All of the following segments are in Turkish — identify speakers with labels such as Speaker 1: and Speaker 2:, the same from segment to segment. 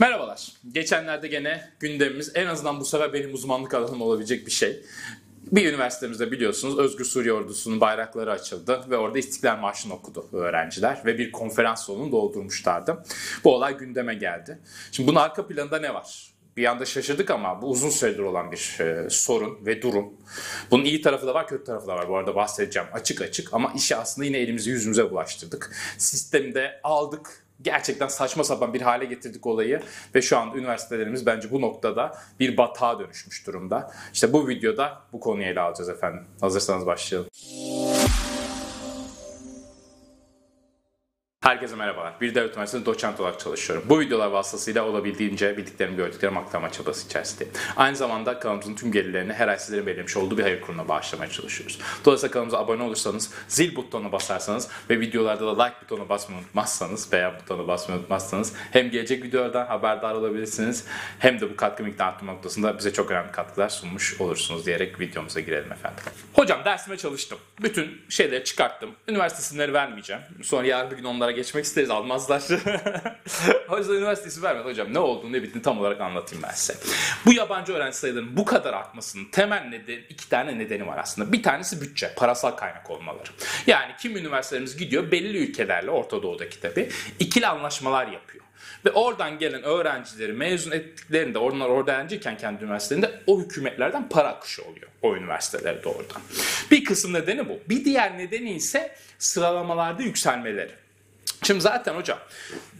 Speaker 1: Merhabalar. Geçenlerde gene gündemimiz en azından bu sefer benim uzmanlık alanım olabilecek bir şey. Bir üniversitemizde biliyorsunuz Özgür Suriye Ordusu'nun bayrakları açıldı ve orada İstiklal Marşı'nı okudu öğrenciler ve bir konferans salonunu doldurmuşlardı. Bu olay gündeme geldi. Şimdi bunun arka planında ne var? Bir anda şaşırdık ama bu uzun süredir olan bir e, sorun ve durum. Bunun iyi tarafı da var, kötü tarafı da var. Bu arada bahsedeceğim açık açık ama işi aslında yine elimizi yüzümüze bulaştırdık. Sistemde aldık, gerçekten saçma sapan bir hale getirdik olayı ve şu an üniversitelerimiz bence bu noktada bir batağa dönüşmüş durumda. İşte bu videoda bu konuyu ele alacağız efendim. Hazırsanız başlayalım. Herkese merhabalar. Bir devlet üniversitesinde doçent olarak çalışıyorum. Bu videolar vasıtasıyla olabildiğince bildiklerimi gördüklerimi aktarma çabası içerisindeyim. Aynı zamanda kanalımızın tüm gelirlerini her ay sizlerin belirlemiş olduğu bir hayır kurumuna bağışlamaya çalışıyoruz. Dolayısıyla kanalımıza abone olursanız, zil butonuna basarsanız ve videolarda da like butonu basmayı unutmazsanız veya butonu basmayı unutmazsanız hem gelecek videolardan haberdar olabilirsiniz hem de bu katkı miktarı arttırma noktasında bize çok önemli katkılar sunmuş olursunuz diyerek videomuza girelim efendim. Hocam dersime çalıştım. Bütün şeyleri çıkarttım. Üniversite vermeyeceğim. Sonra yarın bir gün onlara geçmek isteriz almazlar. o yüzden üniversite ismi vermedi hocam. Ne olduğunu ne bittiğini tam olarak anlatayım ben size. Bu yabancı öğrenci sayılarının bu kadar artmasının temel nedeni, iki tane nedeni var aslında. Bir tanesi bütçe, parasal kaynak olmaları. Yani kim üniversitelerimiz gidiyor belli ülkelerle Orta Doğu'daki tabi ikili anlaşmalar yapıyor. Ve oradan gelen öğrencileri mezun ettiklerinde, onlar orada öğrenciyken kendi üniversitelerinde o hükümetlerden para akışı oluyor o üniversitelere doğrudan. Bir kısım nedeni bu. Bir diğer nedeni ise sıralamalarda yükselmeleri. Şimdi zaten hocam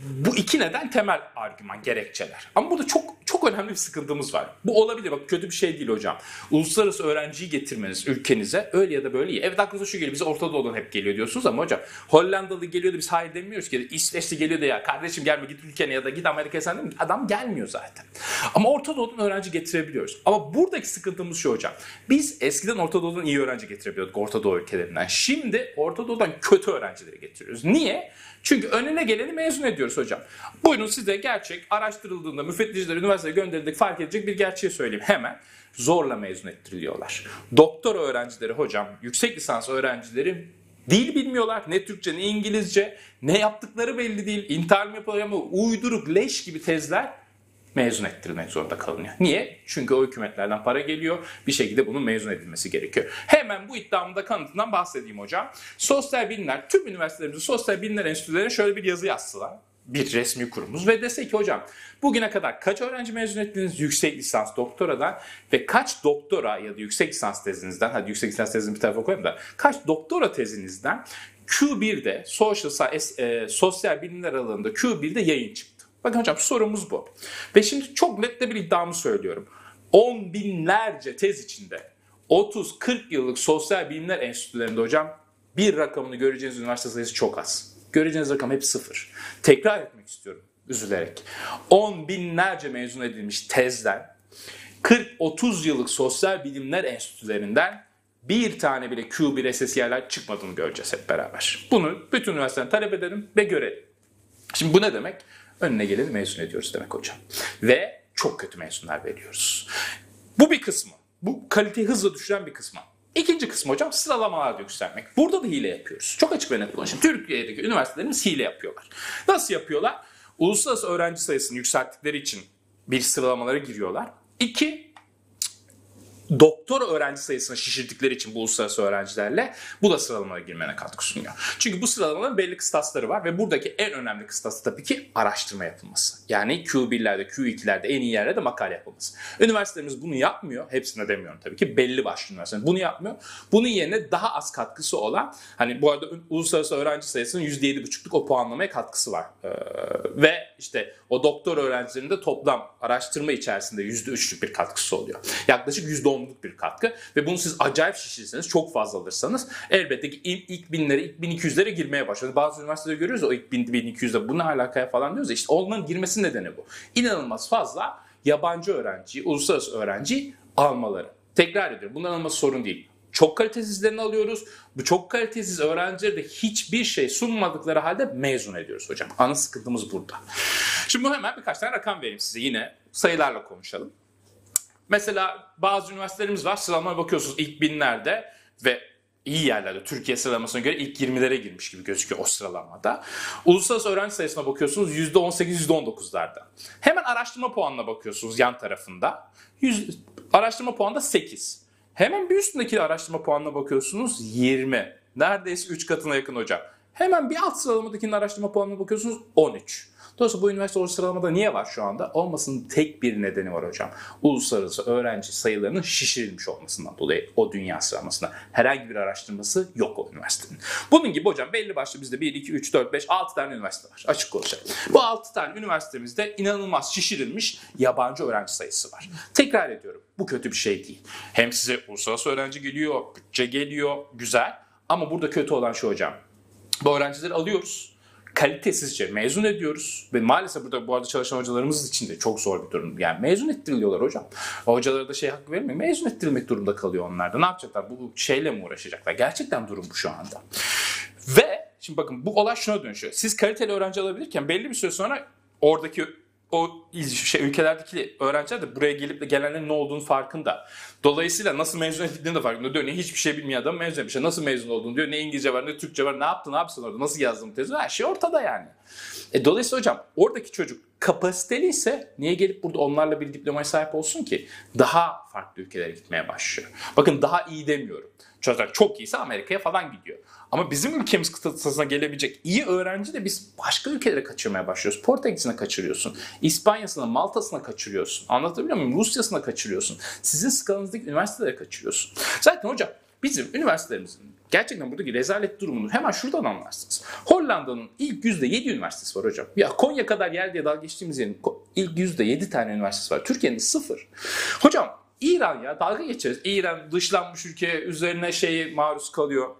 Speaker 1: bu iki neden temel argüman, gerekçeler. Ama burada çok çok önemli bir sıkıntımız var. Bu olabilir bak kötü bir şey değil hocam. Uluslararası öğrenciyi getirmeniz ülkenize öyle ya da böyle iyi. Evet aklınıza şu geliyor bize Orta Doğu'dan hep geliyor diyorsunuz ama hocam Hollandalı geliyor da biz hayır demiyoruz ki. İsveçli geliyor da ya kardeşim gelme git ülkene ya da git Amerika'ya sen değil mi? Adam gelmiyor zaten. Ama Orta Doğu'dan öğrenci getirebiliyoruz. Ama buradaki sıkıntımız şu hocam. Biz eskiden Orta Doğu'dan iyi öğrenci getirebiliyorduk Orta Doğu ülkelerinden. Şimdi Orta Doğu'dan kötü öğrencileri getiriyoruz. Niye? Çünkü önüne geleni mezun ediyoruz hocam. Buyurun size gerçek araştırıldığında müfettişler üniversiteye gönderildik fark edecek bir gerçeği söyleyeyim hemen. Zorla mezun ettiriliyorlar. Doktor öğrencileri hocam, yüksek lisans öğrencileri dil bilmiyorlar. Ne Türkçe ne İngilizce. Ne yaptıkları belli değil. İntihar mı yapıyorlar ama uyduruk leş gibi tezler mezun ettirmek zorunda kalınıyor. Niye? Çünkü o hükümetlerden para geliyor. Bir şekilde bunun mezun edilmesi gerekiyor. Hemen bu iddiamda kanıtından bahsedeyim hocam. Sosyal bilimler, tüm üniversitelerimizin sosyal bilimler enstitülerine şöyle bir yazı yazsalar bir resmi kurumumuz ve dese ki hocam bugüne kadar kaç öğrenci mezun ettiniz yüksek lisans doktoradan ve kaç doktora ya da yüksek lisans tezinizden hadi yüksek lisans tezini bir tarafa koyayım da kaç doktora tezinizden Q1'de social, e, sosyal bilimler alanında Q1'de yayın çıktı. Bakın hocam sorumuz bu. Ve şimdi çok net de bir iddiamı söylüyorum. On binlerce tez içinde 30-40 yıllık sosyal bilimler enstitülerinde hocam bir rakamını göreceğiniz üniversite sayısı çok az. Göreceğiniz rakam hep sıfır. Tekrar etmek istiyorum üzülerek. On binlerce mezun edilmiş tezden 40-30 yıllık sosyal bilimler enstitülerinden bir tane bile Q1 SSC'ler çıkmadığını göreceğiz hep beraber. Bunu bütün üniversiteden talep edelim ve görelim. Şimdi bu ne demek? Önüne geleni mezun ediyoruz demek hocam. Ve çok kötü mezunlar veriyoruz. Bu bir kısmı. Bu kaliteyi hızla düşüren bir kısmı. İkinci kısmı hocam sıralamalarda yükselmek. Burada da hile yapıyoruz. Çok açık ve net konuşayım. Türkiye'deki üniversitelerimiz hile yapıyorlar. Nasıl yapıyorlar? Uluslararası öğrenci sayısını yükselttikleri için bir sıralamalara giriyorlar. İki, doktor öğrenci sayısını şişirdikleri için bu uluslararası öğrencilerle bu da sıralamaya girmene katkı sunuyor. Çünkü bu sıralamaların belli kıstasları var ve buradaki en önemli kıstası tabii ki araştırma yapılması. Yani Q1'lerde, Q2'lerde en iyi yerlerde makale yapılması. Üniversitelerimiz bunu yapmıyor. Hepsine demiyorum tabii ki. Belli başlı üniversiteler bunu yapmıyor. Bunun yerine daha az katkısı olan hani bu arada uluslararası öğrenci sayısının %7,5'luk o puanlamaya katkısı var. Ee, ve işte o doktor öğrencilerinin de toplam araştırma içerisinde %3'lük bir katkısı oluyor. Yaklaşık %10 %10'luk bir katkı ve bunu siz acayip şişirseniz çok fazla alırsanız elbette ki ilk, ilk binlere ilk 1200'lere girmeye başladı. Bazı üniversitede görüyoruz o ilk 1000 1200'de bu ne alakaya falan diyoruz ya işte onların girmesi nedeni bu. İnanılmaz fazla yabancı öğrenci, uluslararası öğrenci almaları. Tekrar ediyorum bunların alması sorun değil. Çok kalitesizlerini alıyoruz. Bu çok kalitesiz öğrencileri de hiçbir şey sunmadıkları halde mezun ediyoruz hocam. Ana sıkıntımız burada. Şimdi hemen birkaç tane rakam vereyim size yine sayılarla konuşalım. Mesela bazı üniversitelerimiz var sıralamaya bakıyorsunuz ilk binlerde ve iyi yerlerde. Türkiye sıralamasına göre ilk 20'lere girmiş gibi gözüküyor o sıralamada. Uluslararası öğrenci sayısına bakıyorsunuz %18, %19'larda. Hemen araştırma puanına bakıyorsunuz yan tarafında. 100, araştırma puanı da 8. Hemen bir üstündeki araştırma puanına bakıyorsunuz 20. Neredeyse 3 katına yakın hocam. Hemen bir alt sıralamadakinin araştırma puanına bakıyorsunuz 13. Dolayısıyla bu üniversite o sıralamada niye var şu anda? Olmasının tek bir nedeni var hocam. Uluslararası öğrenci sayılarının şişirilmiş olmasından dolayı o dünya sıralamasında. Herhangi bir araştırması yok o üniversitenin. Bunun gibi hocam belli başlı bizde 1, 2, 3, 4, 5, 6 tane üniversite var. Açık konuşalım. Bu 6 tane üniversitemizde inanılmaz şişirilmiş yabancı öğrenci sayısı var. Tekrar ediyorum bu kötü bir şey değil. Hem size uluslararası öğrenci geliyor, bütçe geliyor, güzel. Ama burada kötü olan şu hocam. Bu öğrencileri alıyoruz kalitesizce mezun ediyoruz. Ve maalesef burada bu arada çalışan hocalarımız için de çok zor bir durum. Yani mezun ettiriliyorlar hocam. Hocalara da şey hakkı vermiyor. Mezun ettirilmek durumunda kalıyor onlar da. Ne yapacaklar? Bu şeyle mi uğraşacaklar? Gerçekten durum bu şu anda. Ve şimdi bakın bu olay şuna dönüşüyor. Siz kaliteli öğrenci alabilirken belli bir süre sonra oradaki o şey, ülkelerdeki öğrenciler de buraya gelip de gelenlerin ne olduğunu farkında. Dolayısıyla nasıl mezun edildiğini de farkında. Ne hiçbir şey bilmeyen adam mezun etmiş. Nasıl mezun olduğunu diyor. Ne İngilizce var ne Türkçe var. Ne yaptın ne yapsın orada. Nasıl yazdın tezi. Her şey ortada yani. E, dolayısıyla hocam oradaki çocuk kapasiteli ise niye gelip burada onlarla bir diplomaya sahip olsun ki? Daha farklı ülkelere gitmeye başlıyor. Bakın daha iyi demiyorum. Çocuklar çok iyiyse Amerika'ya falan gidiyor. Ama bizim ülkemiz kıtasına gelebilecek iyi öğrenci de biz başka ülkelere kaçırmaya başlıyoruz. Portekiz'ine kaçırıyorsun. İspanya'sına, Malta'sına kaçırıyorsun. Anlatabiliyor muyum? Rusya'sına kaçırıyorsun. Sizin skalanızdaki üniversitelere kaçırıyorsun. Zaten hocam bizim üniversitelerimizin gerçekten buradaki rezalet durumunu hemen şuradan anlarsınız. Hollanda'nın ilk %7 üniversitesi var hocam. Ya Konya kadar yer diye dalga geçtiğimiz yerin ilk %7 tane üniversitesi var. Türkiye'nin sıfır. Hocam İran ya dalga geçeriz. İran dışlanmış ülke üzerine şeyi maruz kalıyor.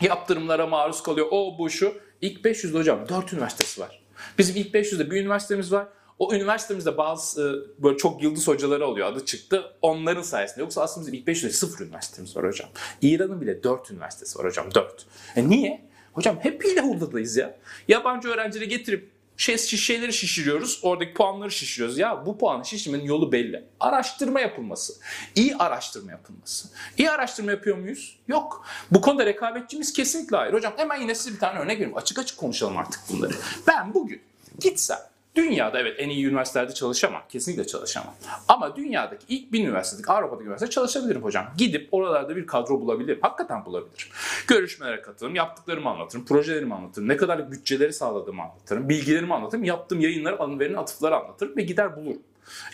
Speaker 1: Yaptırımlara maruz kalıyor. O bu şu. İlk 500'de hocam 4 üniversitesi var. Bizim ilk 500'de bir üniversitemiz var. O üniversitemizde bazı e, böyle çok yıldız hocaları oluyor. Adı çıktı. Onların sayesinde. Yoksa aslında bizim ilk 500'de sıfır üniversitemiz var hocam. İran'ın bile 4 üniversitesi var hocam. 4. E niye? Hocam hep hile hurdadayız ya. Yabancı öğrencileri getirip şey, şeyleri şişiriyoruz. Oradaki puanları şişiriyoruz. Ya bu puanı şişirmenin yolu belli. Araştırma yapılması. İyi araştırma yapılması. İyi araştırma yapıyor muyuz? Yok. Bu konuda rekabetçimiz kesinlikle hayır. Hocam hemen yine size bir tane örnek vereyim. Açık açık konuşalım artık bunları. Ben bugün gitsem Dünyada evet en iyi üniversitelerde çalışamam. Kesinlikle çalışamam. Ama dünyadaki ilk bin üniversitedeki Avrupa'daki üniversite çalışabilirim hocam. Gidip oralarda bir kadro bulabilirim. Hakikaten bulabilirim. Görüşmelere katılırım, yaptıklarımı anlatırım, projelerimi anlatırım, ne kadar bütçeleri sağladığımı anlatırım, bilgilerimi anlatırım, yaptığım yayınları, anıverin atıfları anlatırım ve gider bulurum.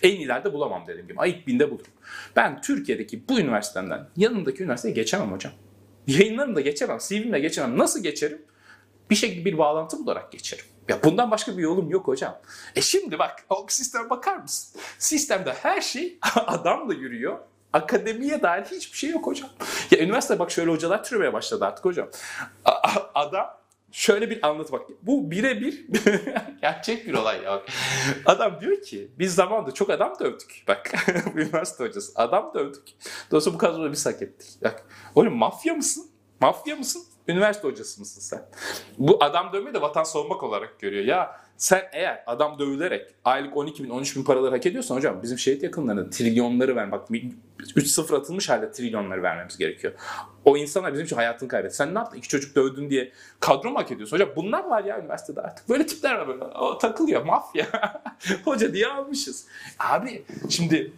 Speaker 1: En ileride bulamam dediğim gibi. Ay ilk binde bulurum. Ben Türkiye'deki bu üniversiteden yanındaki üniversiteye geçemem hocam. Yayınlarımda geçemem, CV'mle geçemem. Nasıl geçerim? Bir şekilde bir bağlantı bularak geçerim. Ya bundan başka bir yolum yok hocam. E şimdi bak o sisteme bakar mısın? Sistemde her şey adamla yürüyor. Akademiye dair hiçbir şey yok hocam. Ya üniversite bak şöyle hocalar türemeye başladı artık hocam. adam şöyle bir anlat bak. Bu birebir gerçek bir olay ya. Adam diyor ki biz zamanında çok adam dövdük. Bak üniversite hocası adam dövdük. Dolayısıyla bu kadroda biz hak ettik. Bak oğlum mafya mısın? Mafya mısın? Üniversite hocası mısın sen? Bu adam dövmeyi de vatan savunmak olarak görüyor. Ya sen eğer adam dövülerek aylık 12 bin 13 bin paraları hak ediyorsan hocam bizim şehit yakınlarına trilyonları ver. Bak 3-0 atılmış halde trilyonları vermemiz gerekiyor. O insanlar bizim için hayatını kaybetti. Sen ne yaptın? İki çocuk dövdün diye kadro mu hak ediyorsun? Hocam bunlar var ya üniversitede artık. Böyle tipler var böyle. O takılıyor mafya. Hoca diye almışız. Abi şimdi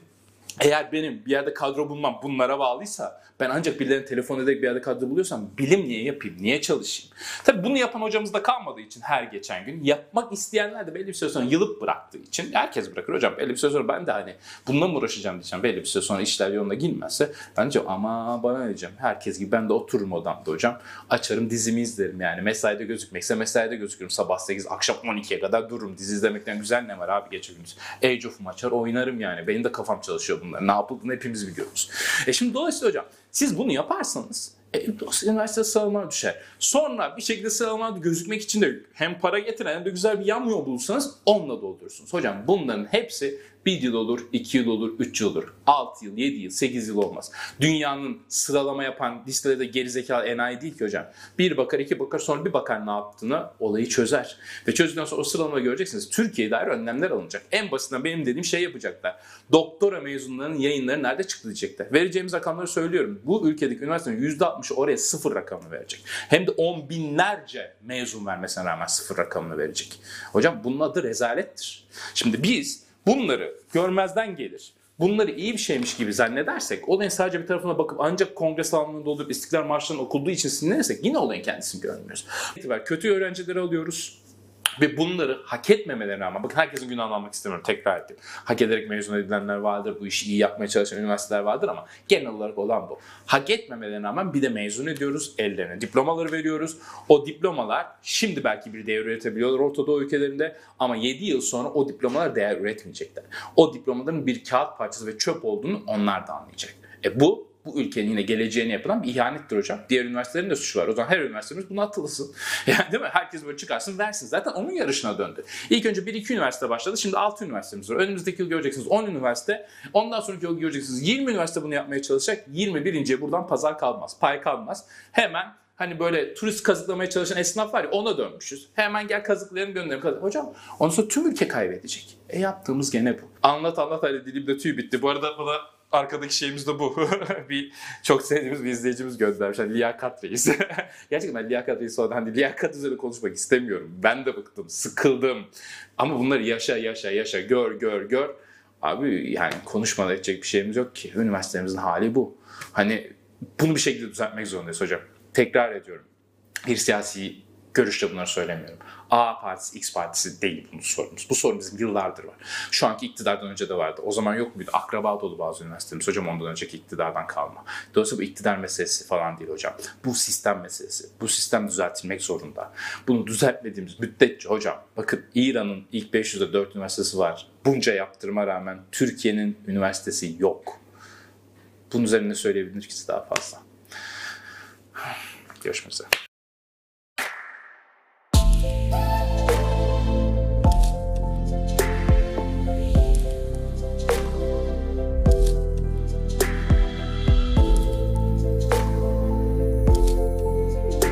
Speaker 1: eğer benim bir yerde kadro bulmam bunlara bağlıysa ben ancak birilerine telefon ederek bir yerde kadro buluyorsam bilim niye yapayım, niye çalışayım? Tabii bunu yapan hocamız da kalmadığı için her geçen gün yapmak isteyenler de belli bir süre sonra yılıp bıraktığı için herkes bırakır hocam. Belli bir süre sonra ben de hani bununla mı uğraşacağım diyeceğim. Belli bir süre sonra işler yoluna girmezse bence ama bana ne diyeceğim. Herkes gibi ben de otururum odamda hocam. Açarım dizimi izlerim yani. Mesaide gözükmekse mesaide gözükürüm. Sabah 8 akşam 12'ye kadar dururum. Dizi izlemekten güzel ne var abi gece gündüz. Age of açar oynarım yani. Benim de kafam çalışıyor bunlar. Ne yapıldığını hepimiz biliyoruz. E şimdi dolayısıyla hocam siz bunu yaparsanız e, üniversite sıralama düşer. Sonra bir şekilde sıralamada gözükmek için de hem para getiren hem de güzel bir yan yol bulursanız onunla doldurursunuz. Hocam bunların hepsi Bir yıl olur, iki yıl olur, üç yıl olur. Altı yıl, yedi yıl, sekiz yıl olmaz. Dünyanın sıralama yapan listelerde gerizekalı enayi değil ki hocam. Bir bakar, iki bakar sonra bir bakar ne yaptığını olayı çözer. Ve çözdükten sonra o sıralamayı göreceksiniz. Türkiye'ye dair önlemler alınacak. En basitinden benim dediğim şey yapacaklar. Doktora mezunlarının yayınları nerede çıktı diyecekler. Vereceğimiz rakamları söylüyorum. Bu ülkedeki üniversitenin %60'ı oraya sıfır rakamını verecek. Hem de on binlerce mezun vermesine rağmen sıfır rakamını verecek. Hocam bunun adı rezalettir. Şimdi biz bunları görmezden gelir. Bunları iyi bir şeymiş gibi zannedersek, olayın sadece bir tarafına bakıp ancak kongre salonunda olup İstiklal Marşı'nın okulduğu için sinirlenirsek yine olayın kendisini görmüyoruz. Kötü öğrencileri alıyoruz. Ve bunları hak etmemelerine rağmen, bakın herkesin günahını almak istemiyorum tekrar edeyim. Hak ederek mezun edilenler vardır, bu işi iyi yapmaya çalışan üniversiteler vardır ama genel olarak olan bu. Hak etmemelerine rağmen bir de mezun ediyoruz, ellerine diplomaları veriyoruz. O diplomalar şimdi belki bir değer üretebiliyorlar Orta Doğu ülkelerinde ama 7 yıl sonra o diplomalar değer üretmeyecekler. O diplomaların bir kağıt parçası ve çöp olduğunu onlar da anlayacak. E bu bu ülkenin yine geleceğine yapılan bir ihanettir hocam. Diğer üniversitelerin de suçu var. O zaman her üniversitemiz buna atılsın. Yani değil mi? Herkes böyle çıkarsın versin. Zaten onun yarışına döndü. İlk önce 1-2 üniversite başladı. Şimdi 6 üniversitemiz var. Önümüzdeki yıl göreceksiniz 10 üniversite. Ondan sonraki yıl göreceksiniz 20 üniversite bunu yapmaya çalışacak. 21. buradan pazar kalmaz. Pay kalmaz. Hemen hani böyle turist kazıklamaya çalışan esnaf var ya ona dönmüşüz. Hemen gel kazıklayalım gönderelim. Kazık. Hocam ondan sonra tüm ülke kaybedecek. E yaptığımız gene bu. Anlat anlat hadi dilimde tüy bitti. Bu arada bana arkadaki şeyimiz de bu. bir çok sevdiğimiz bir izleyicimiz göndermiş. Hani liyakat reis. Gerçekten ben liyakat reis olarak hani liyakat üzerine konuşmak istemiyorum. Ben de bıktım, sıkıldım. Ama bunları yaşa yaşa yaşa gör gör gör. Abi yani konuşmadan edecek bir şeyimiz yok ki. Üniversitemizin hali bu. Hani bunu bir şekilde düzeltmek zorundayız hocam. Tekrar ediyorum. Bir siyasi görüşle bunları söylemiyorum. A partisi, X partisi değil bunun sorunumuz. Bu sorun bizim yıllardır var. Şu anki iktidardan önce de vardı. O zaman yok muydu? Akraba dolu bazı üniversitelerimiz. Hocam ondan önceki iktidardan kalma. Dolayısıyla bu iktidar meselesi falan değil hocam. Bu sistem meselesi. Bu sistem düzeltilmek zorunda. Bunu düzeltmediğimiz müddetçe hocam bakın İran'ın ilk 500'de 4 üniversitesi var. Bunca yaptırıma rağmen Türkiye'nin üniversitesi yok. Bunun üzerine söyleyebilir ki daha fazla. Görüşmek üzere.